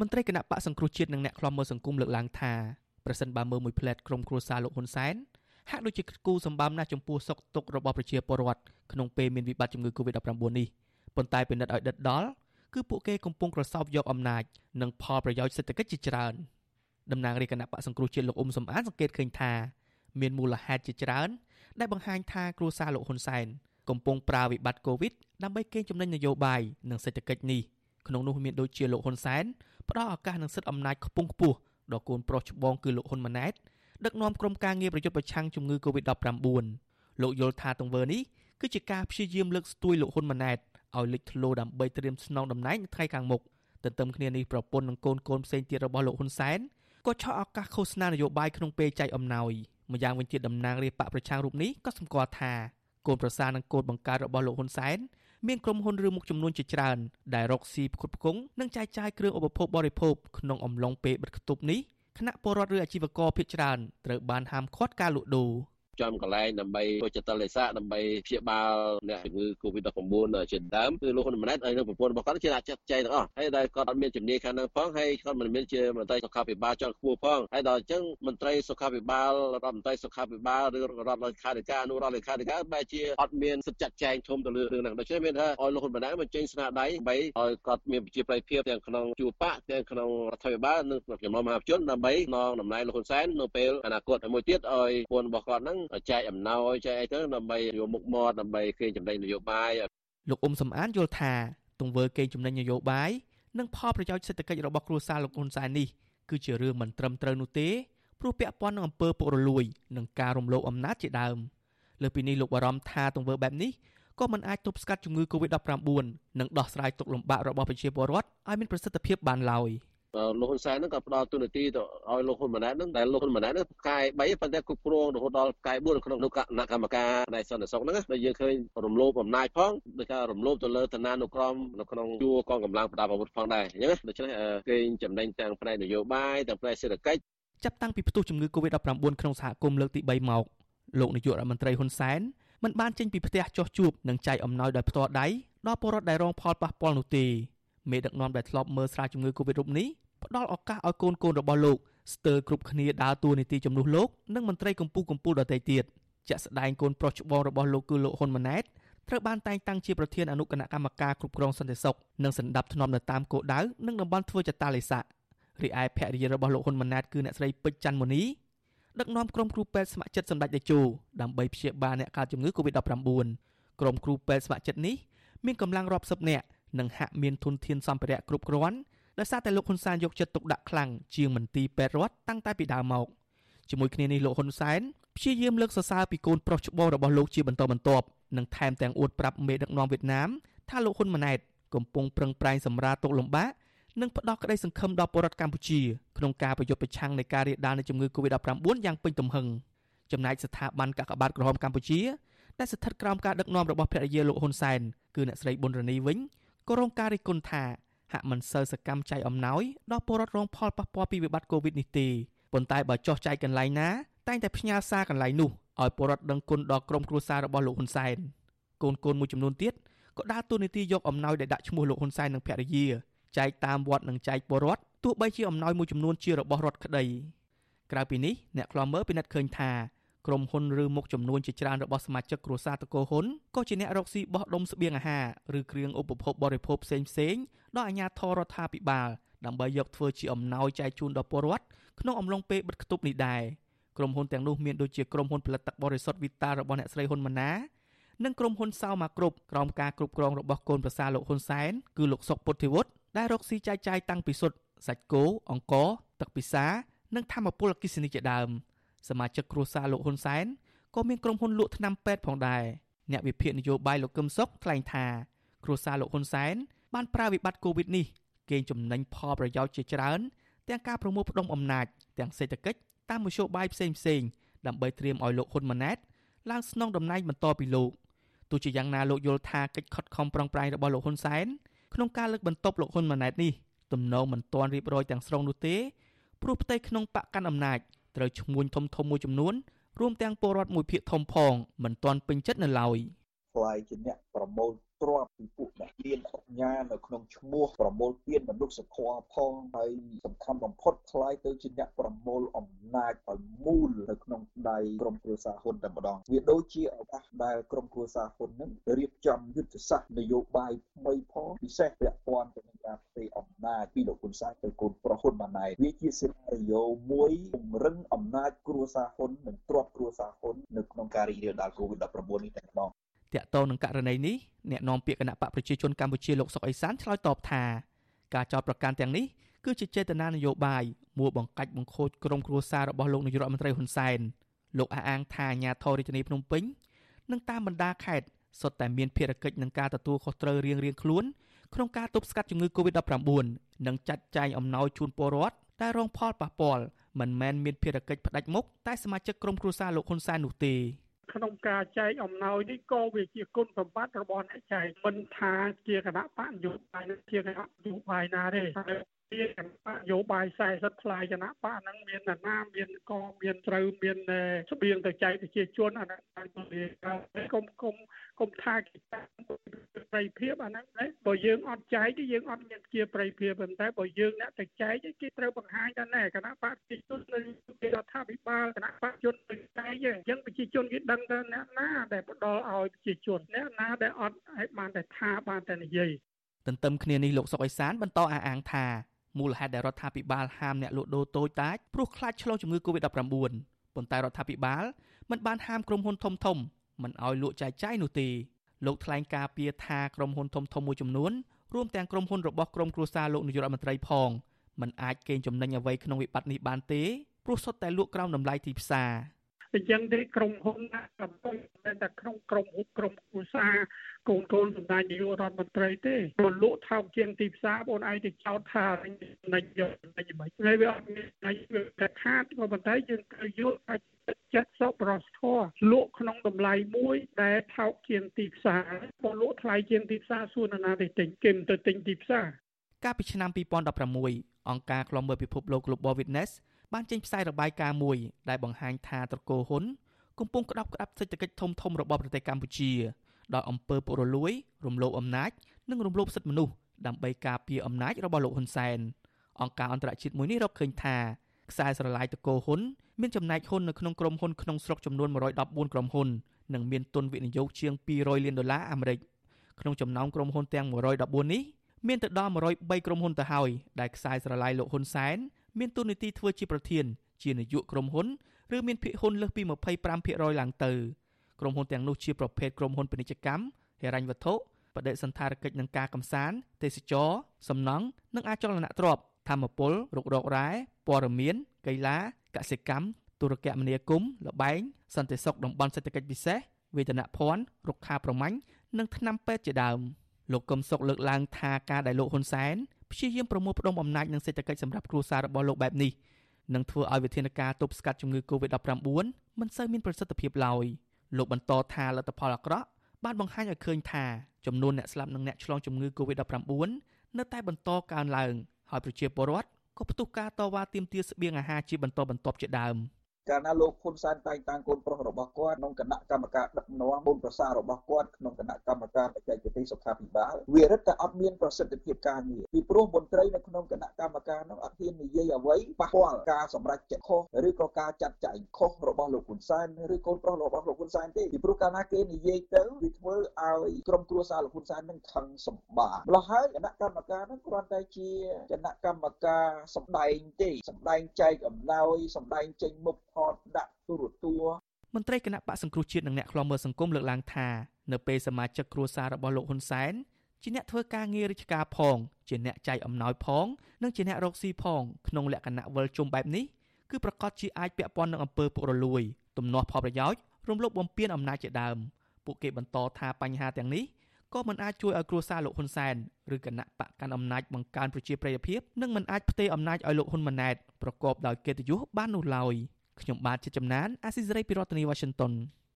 មន្ត្រីគណៈបកសង្គ្រោះជាតិនិងអ្នកខ្លំមើលសង្គមលើកឡើងថាប្រសិនបើមើលមួយផ្លែតក្រុមគ្រួសារលោកហ៊ុនសែនហាក់ដូចជាគូសម្បំណាស់ចំពោះសុខទុក្ខរបស់ប្រជាពលរដ្ឋក្នុងពេលមានវិបត្តិជំងឺ Covid-19 នេះប៉ុន្តែពិនិត្យឲ្យដិតដល់គឺពួកគេកំពុងក្រសោបយកអំណាចនិងផលប្រយោជន៍សេដ្ឋកិច្ចជាច្រើនតំណាងរាជគណៈបកសង្គ្រោះជាតិលោកអ៊ុំសំអានសង្កេតឃើញថាមានមូលហេតុជាច្រើន ដែលបង្ហាញថាគ្រួសារលោកហ៊ុនសែនកំពុងប្រើវិបត្តិកូវីដដើម្បីកេងចំណេញនយោបាយនិងសេដ្ឋកិច្ចនេះ ក្នុងនោះមានដូចជាលោកហ៊ុនសែនផ្ដល់ឱកាសនិងសិទ្ធិអំណាចខ្ពង់ខ្ពស់ដល់កូនប្រុសច្បងគឺលោកហ៊ុនម៉ាណែតដឹកនាំក្រុមការងារប្រយុទ្ធប្រឆាំងជំងឺ Covid-19 លោកយល់ថាទង្វើនេះគឺជាការព្យាយាមលើកស្ទួយលោកហ៊ុនម៉ាណែតឲ្យលេចធ្លោដើម្បីត្រៀមស្នងតំណែងនៅថ្ងៃខាងមុខទន្ទឹមគ្នានេះប្រពន្ធនិងកូនកូនផ្សេងទៀតរបស់លោកហ៊ុនសែនក៏ឆក់ឱកាសឃោសនានយោបាយក្នុងពេលចែកអំណោយម្យ៉ាងវិញទៀតតំណាងរាជបកប្រជារូបនេះក៏សម្គាល់ថាកូនប្រសារនិងកូនបង្កើតរបស់លោកហ៊ុនសែន មានក្រុមហ៊ុនឬមុខចំនួនជាច្រើនដែលរកស៊ីផ្គត់ផ្គង់និងចែកចាយគ្រឿងឧបភោគបរិភោគក្នុងអំឡុងពេលបិទគប់នេះគណៈពលរដ្ឋឬអាជីវករភៀសច្រើនត្រូវបានហាមឃាត់ការលក់ដូរ ចំកន្លែងដើម្បីធ្វើចតលេសាដើម្បីព្យាបាលអ្នកជំងឺ Covid-19 ជាដើមគឺលោកហ៊ុនម៉ាណែតហើយនឹងប្រពន្ធរបស់គាត់ជាអ្នកចាត់ចែងទាំងអស់ហើយដែលគាត់អត់មានជំនាញខាងនោះផងហើយគាត់មិនមានជាមន្ត្រីសុខាភិបាលជាន់ខ្ពស់ផងហើយដល់អញ្ចឹងមន្ត្រីសុខាភិបាលរដ្ឋមន្ត្រីសុខាភិបាលឬរដ្ឋលេខាធិការអនុរដ្ឋលេខាធិការបែរជាអត់មានសិទ្ធិចាត់ចែងធំទៅលើរឿងហ្នឹងដូច្នេះមានថាឲ្យលោកហ៊ុនម៉ាណែតបញ្ចេញស្នាដៃដើម្បីឲ្យគាត់មានប្រជាប្រិយភាពទាំងក្នុងជួរបកទាំងក្នុងរដ្ឋាភិបាលនិងចំណោមមហាជនដើម្បីនងតំណែងលោកហ៊ុនសែននៅពេលអនាគតហើយមួយទៀតឲ្យពន្ធរបស់គាត់ហ្នឹងចែកអំណោយចែកអីទៅដើម្បីយកមុខមាត់ដើម្បីគេចំណេញនយោបាយលោកអ៊ុំសំអានយល់ថាទង្វើគេចំណេញនយោបាយនិងផលប្រយោជន៍សេដ្ឋកិច្ចរបស់គ្រួសារលោកហ៊ុនសែននេះគឺជារឿងមិនត្រឹមត្រូវនោះទេព្រោះពាក់ព័ន្ធនឹងអំពើពុករលួយនិងការរំលោភអំណាចជាដើមលើពីនេះលោកបារម្ភថាទង្វើបែបនេះក៏មិនអាចទប់ស្កាត់ជំងឺ Covid-19 និងដោះស្រាយទុក្ខលំបាករបស់ប្រជាពលរដ្ឋឲ្យមានប្រសិទ្ធភាពបានឡើយ។ លោកហ៊ុនសែនហ្នឹងក៏ផ្ដល់ទូនាទីទៅឲ្យលោកហ៊ុនម៉ាណែតហ្នឹងដែលលោកហ៊ុនម៉ាណែតហ្នឹងផ្កាយ3ប៉ុន្តែគ្រប់គ្រងរហូតដល់ផ្កាយ4ក្នុងគណៈកម្មការផ្នែកសន្តិសុខហ្នឹងដែលយើងឃើញរំលោភអំណាចផងដូចថារំលោភទៅលើឋានានុក្រមនៅក្នុងជួរកងកម្លាំងប្រដាប់អាវុធផងដែរអញ្ចឹងដូច្នេះគេចំណេញទាំងផ្នែកនយោបាយទាំងផ្នែកសេដ្ឋកិច្ចចាប់តាំងពីផ្ទុះជំងឺ Covid-19 ក្នុងសហគមន៍លើកទី3មកលោកនាយករដ្ឋមន្ត្រីហ៊ុនសែនមិនបានចេញពីផ្ទះចោះជួបនិងចែកអំណោយដោយផ្ទាល់ដៃដល់ពលរដ្ឋដែលរងផលប៉ះពាល់នោះទេមេដឹកនាំដែលធ្លាប់មើលស្រាវជំងឺ Covid រូបនេះ ផ្ដល់ឱកាសឲ្យកូនកូនរបស់លោកស្ទើរគ្រប់គ្នាដើរតួនាទីជំនួសលោកនិងមន្ត្រីកម្ពុជាកម្ពុជាដទៃទៀតជាក់ស្ដែងកូនប្រុសច្បងរបស់លោកគឺលោកហ៊ុនម៉ាណែតត្រូវបានតែងតាំងជាប្រធានអនុគណៈកម្មការគ្រប់គ្រងសន្តិសុខនិងសម្ដាប់ធ្នាប់នៅតាមគោលដៅនិងតំបន់ធ្វើចតាឡេសារីឯភរិយារបស់លោកហ៊ុនម៉ាណែតគឺអ្នកស្រីពេជ្រច័ន្ទមូនីដឹកនាំក្រុមគ្រូពេទ្យស្ម័គ្រចិត្តសម្ដេចតេជោដើម្បីព្យាបាលអ្នកកើតជំងឺ Covid-19 ក្រុមគ្រូពេទ្យស្ម័គ្រចិត្តនេះមានកម្លាំងរាប់សិបនាក់និងហាក់មានធនធានសម្ភារៈគ្រប់គ្រាន់ ដោយសារតែលោកហ៊ុនសែនយកចិត្តទុកដាក់ខ្លាំងជាងមន្ទីរពេទ្យរដ្ឋតាំងតែពីដើមមកជាមួយគ្នានេះលោកហ៊ុនសែនព្យាយាមលើកសរសើរពីកូនប្រុសច្បងរបស់លោកជាបន្តបន្ទាប់និងថែមទាំងអួតប្រាប់មេដឹកនាំវៀតណាមថាលោកហ៊ុនម៉ាណែតកំពុងប្រឹងប្រែងសម្រាលទុកលំបាកនិងផ្ដោតក្តីសង្ឃឹមដល់ពលរដ្ឋកម្ពុជាក្នុងការប្រយុទ្ធប្រឆាំងនៃការរាលដាលនៃជំងឺ Covid-19 យ៉ាងពេញទំហឹងចំណែកស្ថាប័នកាកបាទក្រហមកម្ពុជាដែលស្ថិតក្រោមការដឹកនាំរបស់ភរិយាលោកហ៊ុនសែនគឺអ្នកស្រីប៊ុនរនីវិញក៏រងការរិះគន់ថា ហាក់មិនសូវសកម្មចែកអំណោយដល់ពលរដ្ឋរងផលប៉ះពាល់ពីវិបត្តិកូវីដនេះទេប៉ុន្តែបើចោះចែកកន្លែងណាតែងតែផ្ញើសារកន្លែងនោះឲ្យពលរដ្ឋដឹងគុណដល់ក្រុមគ្រួសាររបស់លោកហ៊ុនសែនកូនកូនមួយចំនួនទៀតក៏ដើរតួនាទីយកអំណោយដែលដាក់ឈ្មោះលោកហ៊ុនសែននិងភរិយាចែកតាមវត្តនិងចែកពលរដ្ឋទោះបីជាអំណោយមួយចំនួនជារបស់រដ្ឋក្តីក្រៅពីនេះអ្នកខ្លាំមើលពិនិត្យឃើញថា ក្រុមហ៊ុនឬមុខចំនួនជាច្រើនរបស់សមាជិកគ្រួសារតកូហ៊ុនក៏ជាអ្នករកស៊ីបោះដុំស្បៀងអាហារឬគ្រឿងឧបភោគបរិភោគផ្សេងផ្សេងដល់អាជ្ញាធររដ្ឋាភិបាលដើម្បីយកធ្វើជាអំណោយចែកជូនដល់ពលរដ្ឋក្នុងអំឡុងពេលបិទគប់នេះដែរក្រុមហ៊ុនទាំងនោះមានដូចជាក្រុមហ៊ុនផលិតទឹកបរិសុទ្ធវីតារបស់អ្នកស្រីហ៊ុនម៉ាណែតនិងក្រុមហ៊ុនសៅម៉ាគ្រប់ក្រោមការគ្រប់គ្រងរបស់កូនប្រសារលោកហ៊ុនសែនគឺលោកសុកពុទ្ធិវុឌ្ឍដែលរកស៊ីចែកចាយតាំងពីសុទ្ធសាច់គោអង្ករទឹកពិសានិងធម្មពលអគិសនីជាដើម សមាជិកគ្រួសារលោកហ៊ុនសែនក៏មានក្រុមហ៊ុនលក់ថ្នាំពេទ្យផងដែរអ្នកវិភាគនយោបាយលោកកឹមសុខថ្លែងថាគ្រួសារលោកហ៊ុនសែនបានប្រើវិបត្តិកូវីដនេះកេងចំណេញផលប្រយោជន៍ជាច្រើន ទាំងការប្រមូលផ្ដុំអំណាចទាំងសេដ្ឋកិច្ចតាមមធ្យោបាយផ្សេងផ្សេងដើម្បីត្រៀមឲ្យលោកហ៊ុនម៉ាណែតឡើងស្នងតំណែងបន្តពីលោកទោះជាយ៉ាងណាលោកយល់ថាកិច្ចខិតខំប្រឹងប្រែងរបស់លោកហ៊ុនសែនក្នុងការលើកបន្ទប់លោកហ៊ុនម៉ាណែតនេះទំនងមិនទាន់រៀបរយទាំងស្រុងនោះទេព្រោះផ្ទៃក្នុងបកកាន់អំណាច ត្រូវឈ្មួញធំធំមួយចំនួនរួមទាំងពលរដ្ឋមួយភាគធំផងមិនទាន់ពេញចិត្តនៅឡើយខ្លាយជាអ្នកប្រមូលទ្រព្យពីពួកអ្នកមានអញ្ញា នៅក្នុងឈ្មោះប្រមូលទានមនុស្សធម៌ផងហើយសំខាន់បំផុតខ្លាយទៅជាអ្នកប្រមូលអំណាចឲ្យមូលនៅក្នុងដៃក្រុមគ្រួសារហ៊ុនតែម្ដងវាដូចជាឱកាសដែលក្រុមគ្រួសារហ៊ុននឹងរៀបចំយុទ្ធសាស្ត្រនយោបាយថ្មីផងពិសេសពាក់ព័ន្ធទៅនឹង ការផ្ទេរអំណាចពីលោកហ៊ុនសែនទៅកូនប្រុសហ៊ុនម៉ាណែតវាជាសេណារីយ៉ូមួយពង្រឹងអំណាចគ្រួសារហ៊ុននិងទ្រព្យគ្រួសារហ៊ុននៅក្នុងការរីករាលដាល COVID-19 នេះតែម្ដងតាក់ទងនឹងករណីនេះអ្នកនាំពាក្យគណៈបកប្រជាជនកម្ពុជាលោកសុកអេសានឆ្លើយតបថាការចោទប្រកាន់ទាំងនេះគឺជាចេតនានយោបាយមួយបង្កាច់បង្ខូចក្រុមគ្រួសាររបស់លោកនាយករដ្ឋមន្ត្រីហ៊ុនសែនលោកអះអាងថាអាញាធររាជធានីភ្នំពេញនិងតាមបណ្ដាខេត្តសុទ្ធតែមានភារកិច្ចនឹងការទទួលខុសត្រូវរៀងៗខ្លួន ក្នុងការទប់ស្កាត់ជំងឺ Covid-19 និងចាត់ចែងអំណោយជូនពលរដ្ឋដែលរងផលប៉ះពាល់មិនមែនមានភារកិច្ចផ្ដាច់មុខតែសមាជិកក្រុមគ្រួសារលោកហ៊ុនសែននោះទេក្នុងការចែកអំណោយនេះក៏វាជាគុណសម្បត្តិរបស់អ្នកចែកមិនថាជាគណៈបកនយោបាយឬជាគណៈនយោបាយណាទេ ជាគណៈបកនយោបាយ40ផ្លាយគណៈបកហ្នឹងមានអាណាមានក៏មានត្រូវមានស្បៀងទៅចែកប្រជាជនអាហ្នឹងគុំគុំគុំថាគេប្រិយភាពអាហ្នឹងដែរបើយើងអត់ចែកយើងអត់មានជាប្រិយភាពប៉ុន្តែបើយើងអ្នកទៅចែកគេត្រូវបង្ហាញថាណែគណៈបកប្រជាជននៅរដ្ឋាភិបាលគណៈបកជនទៅចែកអញ្ចឹងប្រជាជនគេដឹងថាអ្នកណាដែលផ្ដល់ឲ្យប្រជាជនអ្នកណាដែលអត់ឲ្យបានតែថាបានតែនិយាយទន្ទឹមគ្នានេះលោកសុកអេសានបន្តអះអាងថា មូលហេតុដែលរដ្ឋាភិបាលហាមអ្នកលក់ដូរតូចតាចព្រោះខ្លាចឆ្លងជំងឺ Covid-19 ប៉ុន្តែរដ្ឋាភិបាលមិនបានហាមក្រុមហ៊ុនធំធំមិនឲ្យលក់ចែកចាយនោះទេលោកថ្លែងការពីថាក្រុមហ៊ុនធំធំមួយចំនួនរួមទាំងក្រុមហ៊ុនរបស់ក្រុមគ្រួសារលោកនាយករដ្ឋមន្ត្រីផងมันអាចកេងចំណេញអ្វីក្នុងវិបត្តិនេះបានទេព្រោះសុទ្ធតែលក់ក្រោមតម្លៃទីផ្សារ អញ្ចឹងទេក្រុមហ៊ុនកំពុងតែក្នុងក្រុមហ៊ុនក្រុមគ្រួសារកូនកូនសម្ដេចនាយករដ្ឋមន្ត្រីទេបើលក់ថោកជាងទីផ្សារបងឯងទៅចោទថានិយយកនិយមិនហើយវាអត់មាននិយតែខាតក៏ប៉ុន្តែយើងត្រូវយល់ថាចិត្តសពរសធរលក់ក្នុងតម្លៃមួយដែលថោកជាងទីផ្សារបើលក់ថ្លៃជាងទីផ្សារសួរណាទៅទិញគេមិនទៅទិញទីផ្សារកាលពីឆ្នាំ2016អង្គការឃ្លាំមើលពិភពលោក Global Witness បានចេញផ្សាយរបាយការណ៍មួយដែលបង្ហាញថាត្រកូលហ៊ុនកំពុងក្តាប់ក្តាប់សេដ្ឋកិច្ចធំធំរបស់ប្រទេសកម្ពុជាដោយអំពើពុករលួយ រំលោភអំណាច និងរំលោភសិទ្ធិមនុស្សដើម្បីការពារអំណាចរបស់លោកហ៊ុនសែនអង្គការអន្តរជាតិមួយនេះរកឃើញថាខ្សែស្រឡាយតកោហ៊ុនមានចំណែកហ៊ុននៅក្នុងក្រុមហ៊ុនក្នុងស្រុកចំនួន114ក្រុមហ៊ុននិងមានទុនវិនិយោគជាង200លានដុល្លារអាមេរិកក្នុងចំណោមក្រុមហ៊ុនទាំង114នេះមានទៅដល់103ក្រុមហ៊ុនទៅហើយដែលខ្សែស្រឡាយលោកហ៊ុនសែន មានទូនាទីធ្វើជាប្រធាន ជានាយកក្រុមហ៊ុនឬមានភាគហ៊ុនលើសពី25%ឡើងទៅក្រុមហ៊ុនទាំងនោះជាប្រភេទក្រុមហ៊ុនពាណិជ្ជកម្មហិរញ្ញវត្ថុបដិសន្តារកិច្ចនឹងការកំសាន្តទេសចរសំណង់និងអចលនទ្រព្យធម្មពលរុករករ៉ែព័ត៌មានកីឡាកសិកម្មទូរគមនាគមន៍លបែងសន្តិសុខតំបន់សេដ្ឋកិច្ចពិសេសវេទនភ័ណ្ឌរុក្ខាប្រមាញ់និងថ្នាំពេទ្យជាដើមលោកកឹមសុខលើកឡើងថាការដែលលោកហ៊ុនសែន ព្យាយាមប្រមូលផ្ដុំអំណាចនិងសេដ្ឋកិច្ចសម្រាប់គ្រួសាររបស់លោកបែបនេះនឹងធ្វើឲ្យវិធានការទប់ស្កាត់ជំងឺ Covid-19 មិនសូវមានប្រសិទ្ធភាពឡើយលោកបន្តថាលទ្ធផលអាក្រក់បានបង្ហាញឲ្យឃើញថាចំនួនអ្នកស្លាប់និងអ្នកឆ្លងជំងឺ Covid-19 នៅតែបន្តកើនឡើង ហើយប្រជាពលរដ្ឋក៏ផ្ទុះការតវ៉ាទាមទារស្បៀងអាហារជាបន្តបន្ទាប់ជាដើម។ កាលណាលោកហ៊ុនសែនតែងតាំងកូនប្រុសរបស់គាត់ក្នុងគណៈកម្មការដឹកនាំកូនប្រសាររបស់គាត់ក្នុងគណៈកម្មការបច្ចេកទេសសុខាភិបាលវារឹតតែអត់មានប្រសិទ្ធភាពការងារពីព្រោះមន្ត្រីនៅក្នុងគណៈកម្មការនោះអត់ហ៊ាននិយាយអ្វីប៉ះពាល់ការសម្រេចចិត្តខុសឬក៏ការចាត់ចែងខុសរបស់លោកហ៊ុនសែនឬកូនប្រុសរបស់លោកហ៊ុនសែនទេពីព្រោះកាលណាគេនិយាយទៅវាធ្វើឲ្យក្រុមគ្រួសារលោកហ៊ុនសែននឹងខឹងសម្បាម្ល៉េះហើយគណៈកម្មការនោះគ្រាន់តែជាគណៈកម្មការសម្ដែងទេសម្ដែងចែកអំណោយសម្ដែងចេញមុខថតដាក់ទូរទស្សន៍មន្ត្រីគណៈបកសង្គ្រោះជាតិនិងអ្នកខ្លាំមើលសង្គមលើកឡើងថានៅពេលសមាជិកគ្រួសាររបស់លោកហ៊ុនសែនជាអ្នកធ្វើការងាររាជការផងជាអ្នកចែកអំណោយផងនិងជាអ្នករកស៊ីផងក្នុងលក្ខណៈវិលជុំបែបនេះគឺប្រកាសជាអាចពាក់ព័ន្ធនឹងអំពើពុករលួយទំនាស់ផលប្រយោជន៍រំលោភបំពានអំណាចជាដើមពួកគេបន្តថាបញ្ហាទាំងនេះក៏មិនអាចជួយឲ្យគ្រួសារលោកហ៊ុនសែនឬគណៈបកកាន់អំណាចបង្កើនប្រជាប្រិយភាពនិងមិនអាចផ្ទេរអំណាចឲ្យលោកហ៊ុនម៉ាណែតប្រកបដោយកិត្តិយសបាននោះឡើយ ខ្ញុំបាទជាចំណានអាស៊ីសេរីពីរដ្ឋធានី Washington